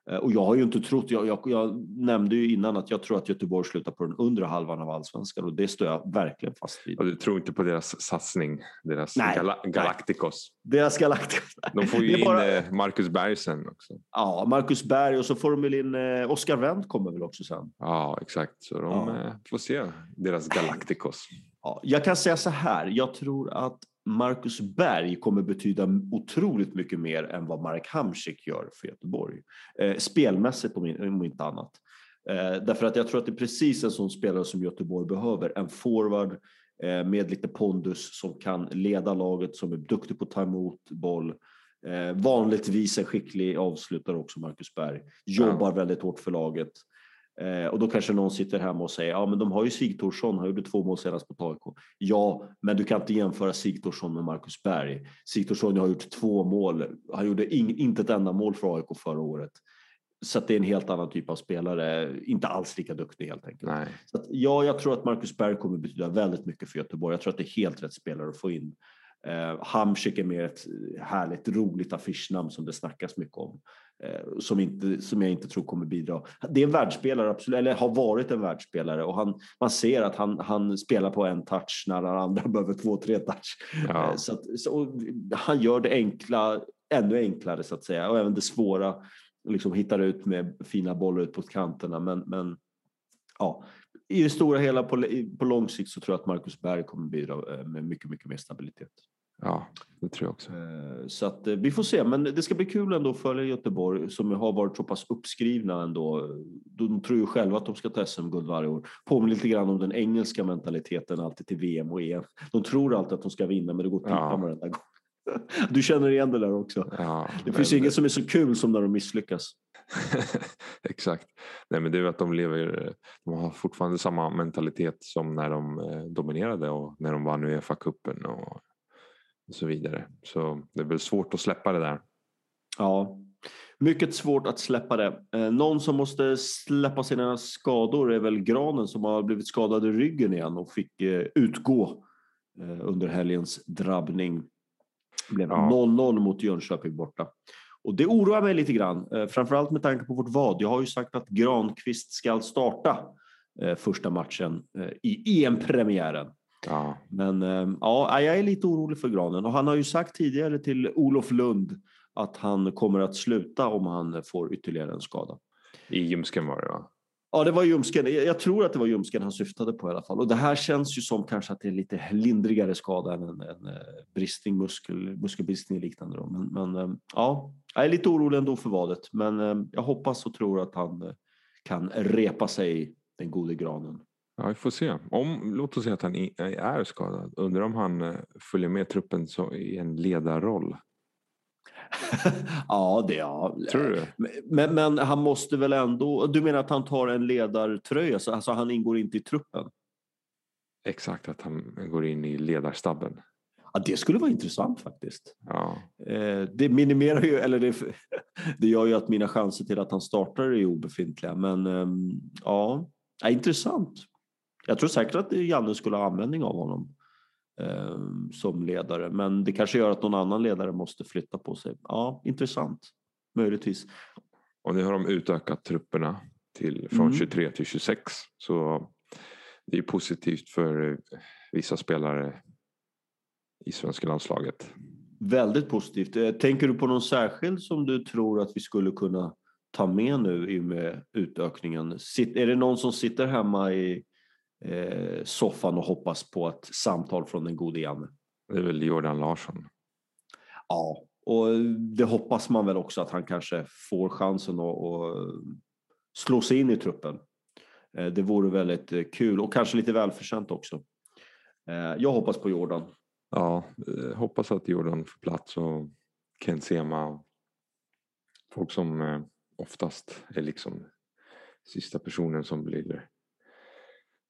Eh, och jag har ju inte trott, jag, jag, jag, nämnde ju innan att jag tror att Göteborg slutar på den undre halvan av allsvenskan och det står jag verkligen fast vid. Och du tror inte på deras satsning, deras Gal Galacticos? Nej. Deras Galacticos. De får ju in bara... Eh, Marcus Berg sen också. Ja, Marcus Berg och så får de väl in eh, Oskar Wendt kommer väl också sen. Ja, exakt. Så de ja. får se deras Galacticos. Ja, jag kan säga så här, jag tror att Marcus Berg kommer betyda otroligt mycket mer än vad Marek Hamsik gör för Göteborg. Eh, spelmässigt om, inte annat. Eh, därför att jag tror att det är precis en sån spelare som Göteborg behöver. En forward eh, med lite pondus som kan leda laget, som är duktig på att ta emot boll. Eh, vanligtvis en skicklig avslutare också, Marcus Berg. Jobbar väldigt hårt för laget. Eh, och då kanske någon sitter hemma och säger ja men de har ju Sigthorsson, han gjorde två mål senast på AIK. Ja, men du kan inte jämföra Sigthorsson med Marcus Berg. Sigthorsson har gjort två mål, han gjorde in, inte ett enda mål för AIK förra året. Så det är en helt annan typ av spelare, inte alls lika duktig helt enkelt. Nej. Så att, ja, jag tror att Marcus Berg kommer betyda väldigt mycket för Göteborg. Jag tror att det är helt rätt spelare att få in. Eh, Hamsik är mer ett härligt, roligt affischnamn som det snackas mycket om. Eh, som, inte, som jag inte tror kommer bidra. Det är en världsspelare, absolut, eller har varit en världsspelare och han, man ser att han, han spelar på en touch när alla andra behöver två, tre touch. Ja. Eh, så, att, så han gör det enkla ännu enklare så att säga och även det svåra liksom hittar ut med fina bollar ut på kanterna. Men, men ja, i det stora hela på, på lång sikt så tror jag att Marcus Berg kommer bidra med mycket, mycket mer stabilitet. Ja, det tror jag också. Så att vi får se, men det ska bli kul ändå att följa Göteborg som har varit så pass uppskrivna ändå. De tror ju själva att de ska ta SM-guld varje år. Påminner lite grann om den engelska mentaliteten alltid till VM och EM. De tror alltid att de ska vinna, men det går att tippa ja. varenda gång. Du känner igen det där också. Ja, det finns inget som är så kul som när de misslyckas. Exakt. Nej, men det är att de lever, de har fortfarande samma mentalitet som när de dominerade och när de vann Uefa-cupen och och så vidare. Så det är väl svårt att släppa det där. Ja, mycket svårt att släppa det. Eh, någon som måste släppa sina skador är väl Granen som har blivit skadad i ryggen igen och fick eh, utgå eh, under helgens drabbning. Det blev 0-0 ja. mot Jönköping borta. Och det oroar mig lite grann, framförallt med tanke på vårt vad. Jag har ju sagt att Granqvist ska starta första matchen i EM-premiären. Ja. Men ehm, ja, jag är lite orolig för Granen och han har ju sagt tidigare till Olof Lund att han kommer att sluta om han får ytterligare en skada. I ljumsken var det va? Ja, det var ljumsken. Jag tror att det var ljumsken han syftade på i alla fall. Och det här känns ju som kanske att det är lite lindrigare skada än en, en eh, bristning, muskel, muskelbristning liknande. Då. Men, men ehm, ja, jag är lite orolig ändå för vadet. Men ehm, jag hoppas och tror att han eh, kan repa sig, den gode granen. Ja, vi får se. Om, låt oss säga att han är skadad. Undrar om han eh, följer med truppen i en ledarroll? ja, det ja. Tror du men, men, han måste väl ändå... Du menar att han tar en ledartröja, så alltså han ingår inte i truppen? Exakt, att han går in i ledarstabben. Ja, det skulle vara intressant faktiskt. Ja. Eh, det minimerar ju, eller det, det gör ju att mina chanser till att han startar är obefintliga. Men ehm, ja intressant. Jag tror säkert att Janne skulle ha användning av honom eh, som ledare, men det kanske gör att någon annan ledare måste flytta på sig. Ja, intressant. Möjligtvis. Och nu har de utökat trupperna till, från mm. 23 till 26. Så det är positivt för vissa spelare i svenska landslaget. Väldigt positivt. Eh, tänker du på någon särskild som du tror att vi skulle kunna ta med nu i och med utökningen? Är det någon som sitter hemma i eh, soffan och hoppas på ett samtal från den gode Janne. Det är väl Jordan Larsson. Ja, och det hoppas man väl också att han kanske får chansen att, att slå sig in i truppen. Eh, det vore väldigt eh, kul och kanske lite välförtjänt också. Eh, jag hoppas på Jordan. Ja, hoppas att Jordan får plats och Ken Sema. Folk som oftast är liksom sista personen som blir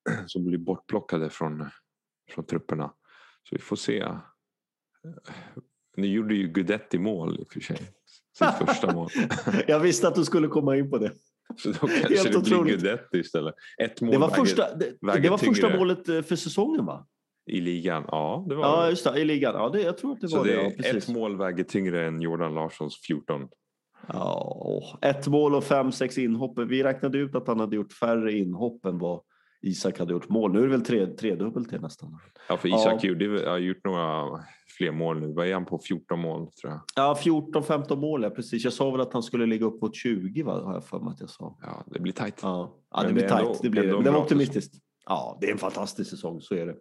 som blir bortplockade från, från trupperna. Så vi får se. Nu gjorde ju Gudetti mål i och för sig. Sitt första mål. Jag visste att du skulle komma in på det. Så då kanske Helt det otroligt. blir Gudetti istället. Ett mål det var, första, det, det var första målet eh, för säsongen va? I ligan, ja. Det var ja, just det. I ligan, ja. Det, jag tror att det Så var det. det ja, ett mål väger tyngre än Jordan Larssons 14. Ja, ett mål och fem, sex inhopp. Vi räknade ut att han hade gjort färre inhopp än vad Isak hade gjort mål. Nu är det väl tre, tredubbelt till nästan. Ja, för Isak ja. Gjorde, har gjort några fler mål nu. Vad är han på? 14 mål tror jag. Ja, 14-15 mål, ja precis. Jag sa väl att han skulle ligga upp mot 20 va? har jag för mig att jag sa. Ja, det blir tajt. Ja, ja det, det blir tajt. Det, blir, det. det var optimistiskt. Ja, det är en fantastisk säsong, så är det.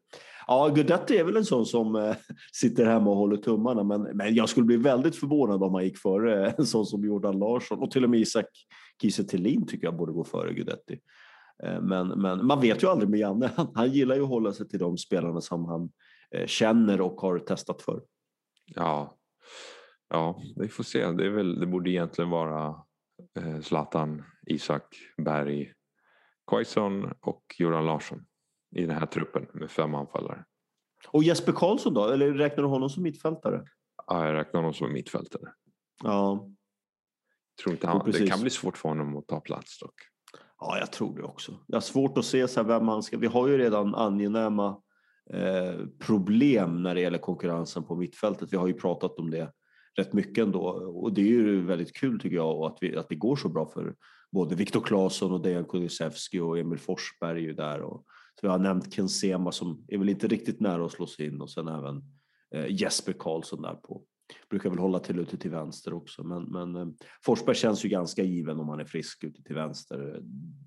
Ja, Gudetti är väl en sån som äh, sitter hemma och håller tummarna, men, men jag skulle bli väldigt förvånad om han gick före en sån som Jordan Larsson och till och med Isak Kiese tycker jag borde gå före Gudetti. Eh, men, men man vet ju aldrig med Janne. Han, gillar ju att hålla sig till de spelarna som han eh, känner och har testat för. Ja, ja vi får se. Det, väl, det borde egentligen vara eh, Zlatan, Isak, Berg, Quaison och Göran Larsson i den här truppen med fem anfallare. Och Jesper Karlsson då? Eller räknar du honom som mittfältare? Ja, jag räknar honom som mittfältare. Ja. Tror inte han, det kan bli svårt för honom att ta plats dock. Ja, jag tror det också. Jag har svårt att se så vem man ska... Vi har ju redan angenäma eh, problem när det gäller konkurrensen på mittfältet. Vi har ju pratat om det rätt mycket ändå och det är ju väldigt kul tycker jag att, vi, att det går så bra för både Viktor Claesson och Dejan Kulusevski och Emil Forsberg är ju där. Och, så vi har nämnt Ken Sema som är väl inte riktigt nära att slå sig in och sen även eh, Jesper Karlsson där på. Brukar väl hålla till ute till vänster också men, men eh, Forsberg känns ju ganska given om han är frisk ute till vänster.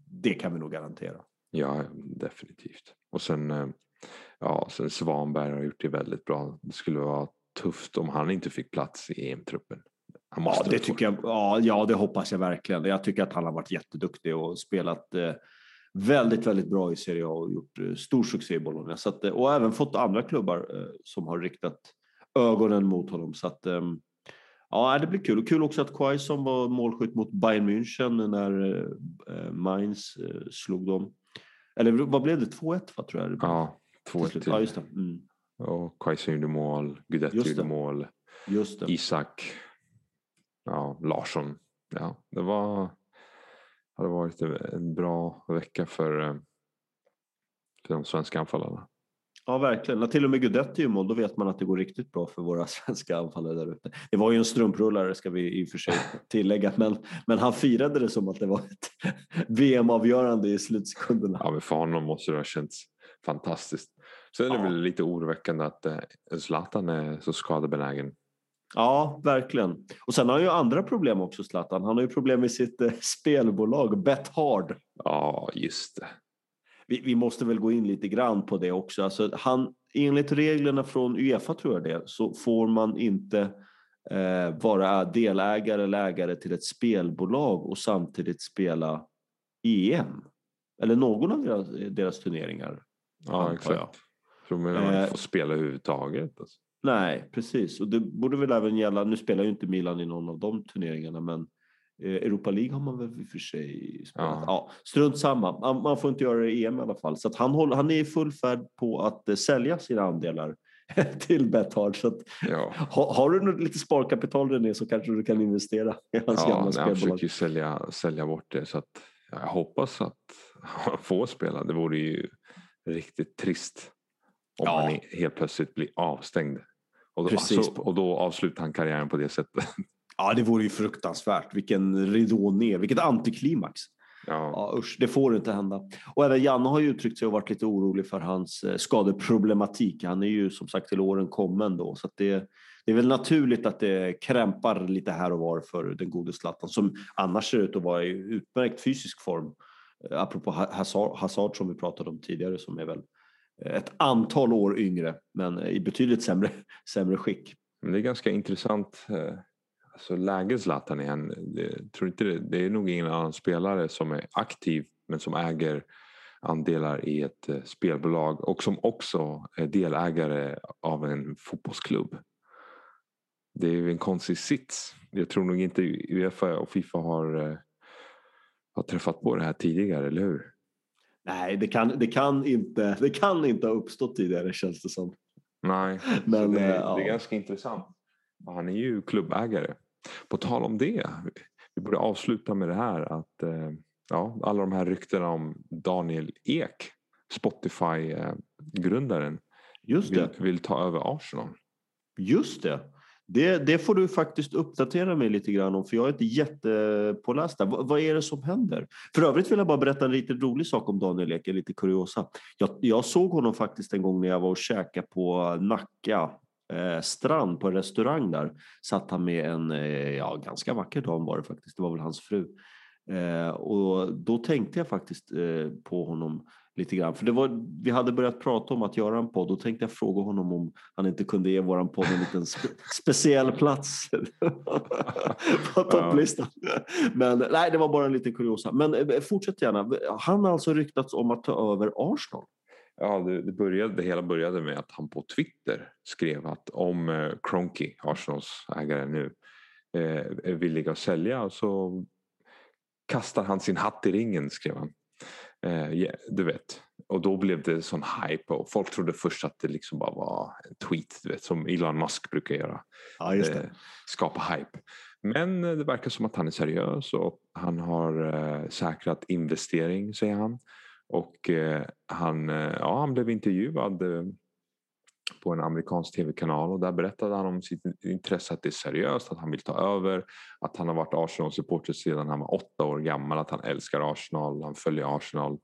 Det kan vi nog garantera. Ja, definitivt. Och sen, eh, ja, sen Svanberg har gjort det väldigt bra. Det skulle vara tufft om han inte fick plats i EM-truppen. Ja, det tycker jag. Ja, ja, det hoppas jag verkligen. Jag tycker att han har varit jätteduktig och spelat eh, väldigt, väldigt bra i Serie A och gjort eh, stor succé i Bologna. Så att, eh, och även fått andra klubbar eh, som har riktat ögonen mot honom. Så att, eh, ja, det blir kul. Och kul också att Quaison var målskytt mot Bayern München när eh, Mainz slog dem. Eller vad blev det? 2-1 va, tror jag? Ja, 2-1 till. Ja, just det. Mm. Och Quaison gjorde mål, Guidetti gjorde mål, just det. Isak ja, Larsson. Ja, det var hade varit en bra vecka för, eh, för de svenska anfallarna. Ja, verkligen. När till och med Gudetti är mål, då vet man att det går riktigt bra för våra svenska anfallare där ute. Det var ju en strumprullare ska vi i och för sig tillägga, men, men han firade det som att det var ett VM-avgörande i slutsekunderna. Ja, men för honom måste det ha känts fantastiskt. Sen är det ja. väl lite oroväckande att eh, Zlatan är så skadebenägen. Ja, verkligen. Och sen har han ju andra problem också, Zlatan. Han har ju problem med sitt eh, spelbolag, Bethard. Ja, just det. Vi, vi, måste väl gå in lite grann på det också. Alltså, han, enligt reglerna från Uefa, tror jag det, så får man inte eh, vara delägare eller ägare till ett spelbolag och samtidigt spela EM. Eller någon av deras, deras turneringar. Ja, exakt. Jag. För man inte eh, får spela överhuvudtaget. Alltså. Nej, precis. Och det borde väl även gälla, nu spelar ju inte Milan i någon av de turneringarna, men Europa League har man väl i och för sig spelat. Ja. ja, strunt samma, man får inte göra det i EM i alla fall. Så han, håller, han är i full färd på att eh, sälja sina andelar till Bethard. Så att, ja. ha, har du lite sparkapital René så kanske du kan investera i hans ja, gamla spelbolag. Han försöker ju sälja, sälja bort det så att jag hoppas att han får spela. Det vore ju riktigt trist om ja. han helt plötsligt blir avstängd. Och då, alltså, och då avslutar han karriären på det sättet. Ja, det vore ju fruktansvärt. Vilken ridå ner, vilket antiklimax. Ja. ja, usch, det får inte hända. Och även Janne har ju uttryckt sig och varit lite orolig för hans eh, skadeproblematik. Han är ju som sagt till åren kommen då, så det, det är väl naturligt att det krämpar lite här och var för den gode Zlatan som annars ser ut att vara i utmärkt fysisk form. Eh, apropå Hazard, Hazard som vi pratade om tidigare som är väl ett antal år yngre men i betydligt sämre, sämre skick. Men det är ganska intressant eh, alltså läge Zlatan. Han, det, tror inte det, det är nog ingen annan spelare som är aktiv men som äger andelar i ett eh, spelbolag och som också är delägare av en fotbollsklubb. Det är ju en konstig sits. Jag tror nog inte Uefa och Fifa har, eh, har träffat på det här tidigare, eller hur? Nej, det kan, det, kan inte, det kan inte ha uppstått tidigare känns det som. Nej, Men, det, ja. det, är ganska intressant. Han är ju klubbägare. På tal om det, vi borde avsluta med det här att eh, ja, alla de här ryktena om Daniel Ek, Spotify-grundaren, vill, vill ta över Arsenal. Just det. Det, det får du faktiskt uppdatera mig lite grann om för jag är inte jättepåläst där. V vad är det som händer? För övrigt vill jag bara berätta en lite rolig sak om Daniel Ek, lite kuriosa. Jag, jag såg honom faktiskt en gång när jag var och käkade på Nacka eh, strand på en restaurang där. Satt han med en eh, ja, ganska vacker dam var det faktiskt, det var väl hans fru. Eh, och då tänkte jag faktiskt eh, på honom lite grann. För det var, vi hade börjat prata om att göra en podd och tänkte jag fråga honom om han inte kunde ge våran podd en liten spe, speciell plats på topplistan. Men nej, det var bara en liten kuriosa. Men eh, fortsätt gärna. Han har alltså ryktats om att ta över Arsenal. Ja, det, det, började, det hela började med att han på Twitter skrev att om eh, Arsenals ägare nu, eh, är villig att sälja så kastar han sin hatt i ringen, skrev han. Eh, yeah, du vet. Och då blev det sån hype och folk trodde först att det liksom bara var en tweet, du vet, som Elon Musk brukar göra. Ja, just det. Eh, skapa hype. Men eh, det verkar som att han är seriös och han har eh, säkrat investering, säger han. Och eh, han, eh, ja, han blev intervjuad på en amerikansk tv-kanal och där berättade han om sitt intresse att det är seriöst, att han vill ta över, att han har varit Arsenal-supporter sedan han var åtta år gammal, att han älskar Arsenal, han följer Arsenal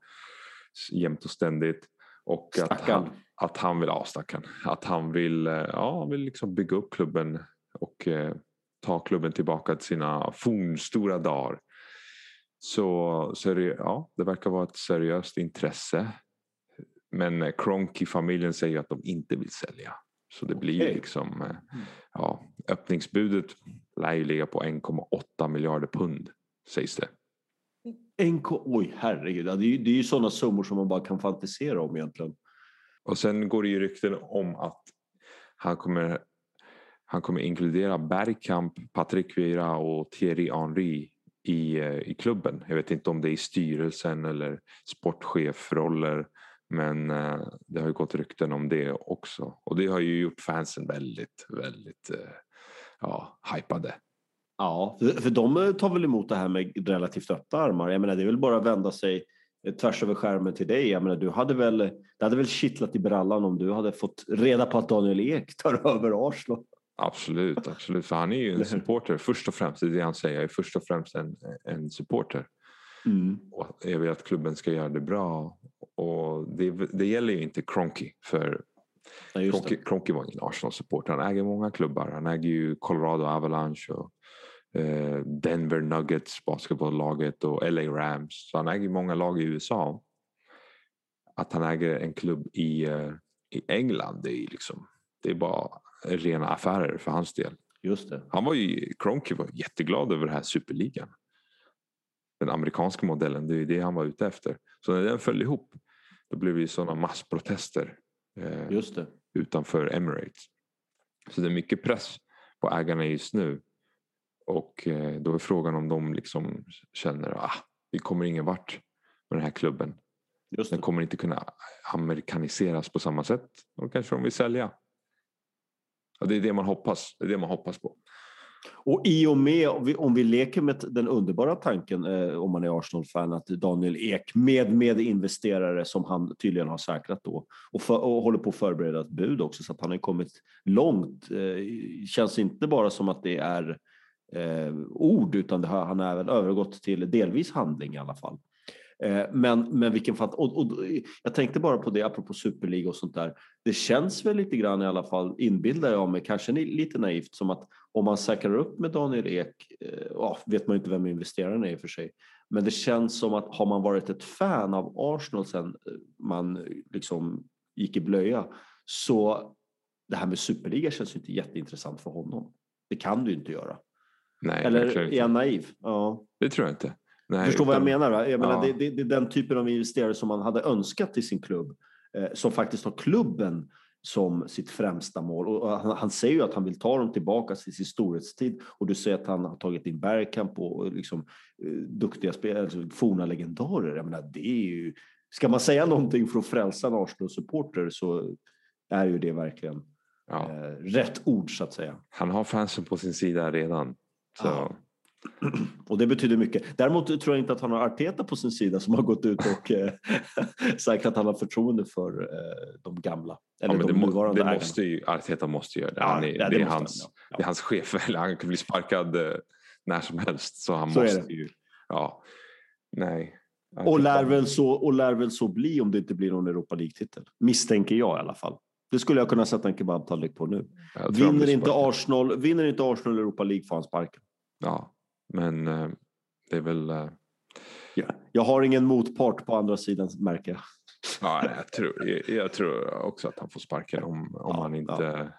jämt och ständigt. Och att han, att han vill, ja stackarn, att han vill, ja, vill liksom bygga upp klubben och eh, ta klubben tillbaka till sina fornstora dagar. Så, ja, det verkar vara ett seriöst intresse. Men Cronky-familjen säger att de inte vill sälja. Så det blir okay. liksom, eh, mm. ja, öppningsbudet lär ju ligga på 1,8 miljarder pund sägs det. En, oj herregud, det är, ju, det är ju sådana summor som man bara kan fantisera om egentligen. Och sen går det ju rykten om att han kommer, han kommer inkludera Bergkamp, Patrick Vieira och Thierry Henry i, eh, i klubben. Jag vet inte om det är i styrelsen eller sportchefroller. Men eh, det har ju gått rykten om det också. Och det har ju gjort fansen väldigt, väldigt eh, ja, hypade. Ja, för, för de eh, tar väl emot det här med relativt öppna armar. Jag menar, det är väl bara att vända sig eh, tvärs över skärmen till dig. Jag menar, du hade väl, det hade väl kittlat i brallan om du hade fått reda på att Daniel Ek tar över Arsenal. Absolut, absolut. För han är ju en supporter först och främst. Det är det han säger. Jag är först och främst en, en supporter. Mm. Och jag vill att klubben ska göra det bra. Och det, det gäller ju inte Cronky. För ja, Cronky, Cronky var ingen Arsenal-supporter. Han äger många klubbar. Han äger ju Colorado Avalanche och eh, Denver Nuggets, basketbolllaget och LA Rams. Så han äger många lag i USA. Att han äger en klubb i, eh, i England, det är liksom det är bara rena affärer för hans del. Just det. Han var ju, Cronky var jätteglad över den här superligan. Den amerikanska modellen, det är det han var ute efter. Så när den föll ihop, då blev det sådana massprotester eh, just det. utanför Emirates. Så det är mycket press på ägarna just nu. Och eh, då är frågan om de liksom känner att ah, vi kommer ingen vart med den här klubben. Just den kommer inte kunna amerikaniseras på samma sätt. Då kanske de vill sälja. Och det är det man hoppas. Det är det man hoppas på. Och i och med, om vi, om vi leker med den underbara tanken, eh, om man är Arsenal-fan, att Daniel Ek med investerare som han tydligen har säkrat då och, för, och håller på att förbereda ett bud också så att han har kommit långt. Eh, känns inte bara som att det är eh, ord utan det har, han har även övergått till delvis handling i alla fall. Eh, men, men vilken fant och, och, Jag tänkte bara på det apropå superliga och sånt där. Det känns väl lite grann i alla fall, inbillar jag mig, kanske lite naivt, som att om man säkrar upp med Daniel Ek, oh, vet man inte vem investeraren är i och för sig, men det känns som att har man varit ett fan av Arsenal sen eh, man liksom gick i blöja så det här med superliga känns inte jätteintressant för honom. Det kan du inte göra. Nej, Eller är jag naiv? Ja. Det tror jag inte. Nej, Förstår utan, vad jag menar? Va? Jag menar ja. det, det, det, är den typen av investerare som man hade önskat till sin klubb. Eh, som faktiskt har klubben som sitt främsta mål. Och han, han, säger ju att han vill ta dem tillbaka till sin storhetstid. Och du säger att han har tagit in Bergkamp och liksom, eh, duktiga spelare, alltså, forna legendarer. Jag menar, det är ju, ska man säga någonting för att frälsa en Arsenal-supporter så är ju det verkligen ja. eh, rätt ord så att säga. Han har fansen på sin sida redan. Så. Ja. Och det betyder mycket. Däremot tror jag inte att han har Arteta på sin sida som har gått ut och eh, sagt att han har förtroende för eh, de gamla. Eller ja, de det, nuvarande det måste ju, Arteta måste göra det. Ja, är, det, det, är hans, han, ja. det är hans chef. Eller han kan bli sparkad eh, när som helst. Så han så måste ju... Ja, nej. Och lär, väl så, och lär väl så bli om det inte blir någon Europa League-titel. Misstänker jag i alla fall. Det skulle jag kunna sätta en kebabtallrik på nu. Vinner inte, Arsenal, vinner inte Arsenal Europa League får han sparken. Ja, men eh, det är väl... Eh... Ja. Jag har ingen motpart på andra sidan märker jag. Ja, jag, tror, jag, jag tror också att han får sparken om, om, ja, han, inte,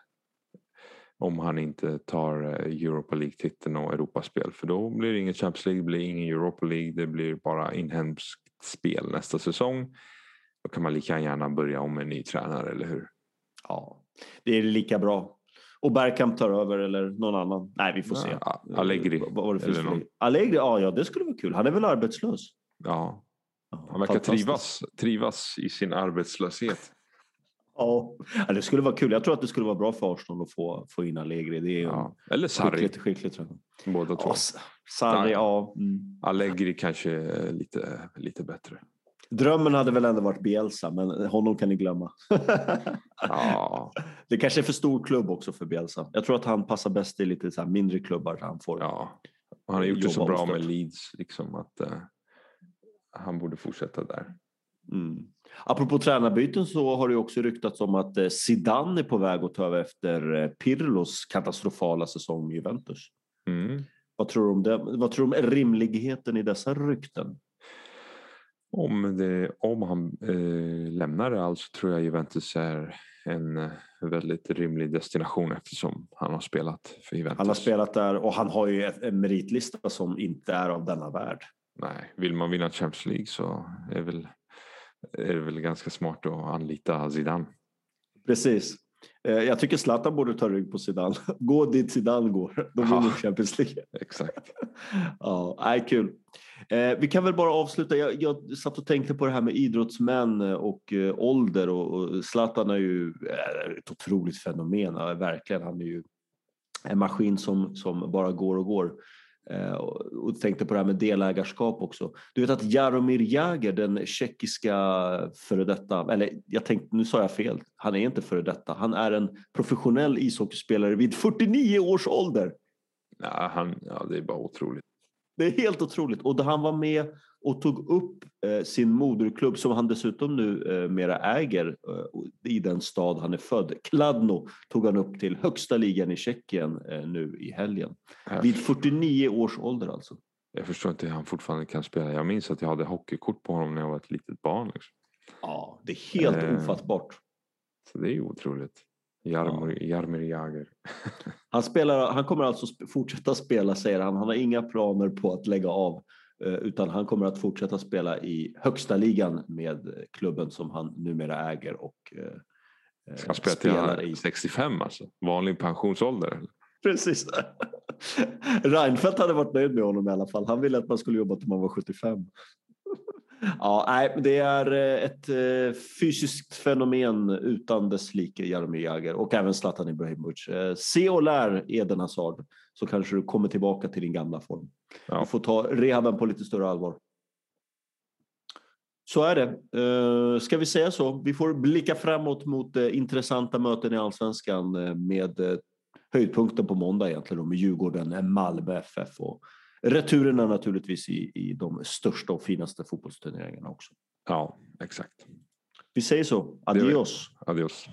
om han inte tar eh, Europa League-titeln och Europaspel. För då blir det ingen Champions League, det blir ingen Europa League, det blir bara inhemskt spel nästa säsong. Då kan man lika gärna börja om med en ny tränare, eller hur? Ja, det är lika bra. Och Bergkamp tar över eller någon annan. Nej, vi får se. Ja, Allegri. Vad det någon... Allegri, ja, ja, det skulle vara kul. Han är väl arbetslös? Ja. Han verkar trivas, trivas i sin arbetslöshet. Ja, det skulle vara kul. Jag tror att det skulle vara bra för Arsenal att få, få in Allegri. Det är ja. Eller Sarri. Skickligt, skickligt, Båda två. Sarri, ja. Mm. Allegri kanske lite, lite bättre. Drömmen hade väl ändå varit Bielsa, men honom kan ni glömma. Ja, Det kanske är för stor klubb också för Bielsa. Jag tror att han passar bäst i lite så mindre klubbar. där Han får. ja. Och han har gjort det så bra med Leeds liksom att eh, han borde fortsätta där. Mm. Apropå tränarbyten så har det också ryktats om att eh, Zidane är på väg att ta över efter eh, Pirlos katastrofala säsong i Juventus. Mm. Vad tror du om det? Vad tror du om rimligheten i dessa rykten? Om, det, om han eh, lämnar Real så tror jag Juventus är en eh, väldigt rimlig destination eftersom han har spelat för Juventus. Han har spelat där och han har ju en meritlista som inte är av denna värld. Nej, vill man vinna Champions League så är, väl, är det väl ganska smart att anlita Zidane. Precis. Eh, Jag tycker Zlatan borde ta rygg på Zidane. Gå dit Zidane går. De vinner Ja. Champions League. Exakt. Ja, nej, kul. Eh, vi kan väl bara avsluta. Jag, jag satt och tänkte på det här med idrottsmän och eh, ålder och, och Zlatan är ju ett otroligt fenomen. Verkligen. Han är ju en maskin som, som bara går och går. Eh, och, tänkte på det här med delägarskap också. Du vet att Jaromir Jagr, den tjeckiska före detta, eller jag tänkte, nu sa jag fel, han är inte före detta, han är en professionell ishockeyspelare vid 49 års ålder. Ja, han, ja, det är bara otroligt. Det är helt otroligt. Och han var med och tog upp eh, sin moderklubb som han dessutom nu eh, mera äger eh, i den stad han är född. Kladno tog han upp till högsta ligan i Tjeckien nu i helgen. Vid 49 års ålder alltså. jag förstår inte hur han fortfarande kan spela. Jag minns att jag hade hockeykort på honom när jag var ett litet barn. Liksom. Ja, det är helt Eh. ofattbart. Så det är otroligt. Jaromir, Jaromir Jagr. Han, spelar, han kommer alltså fortsätta spela säger han. Han har inga planer på att lägga av utan han kommer att fortsätta spela i högsta ligan med eh, klubben som han numera äger och eh, Ska han spela till han är 65 alltså? Vanlig pensionsålder? Precis. Reinfeldt hade varit nöjd med honom i alla fall. Han ville att man skulle jobba till man var 75. Ja, nej, det är eh, ett eh, fysiskt fenomen utan dess like, Jaromir Jagr och även Zlatan Ibrahimovic. Eh, Se och lär Eden Hazard så kanske du kommer tillbaka till din gamla form. Ja. Du får ta rehaben på lite större allvar. Så är det. Eh, ska vi säga så? Vi får blicka framåt mot eh, intressanta möten i allsvenskan eh, med höjdpunkten på måndag egentligen då, med Djurgården, Malmö FF och returerna naturligtvis i, i de största och finaste fotbollsturneringarna också. ja, exakt. Vi säger så. Adios! Adios.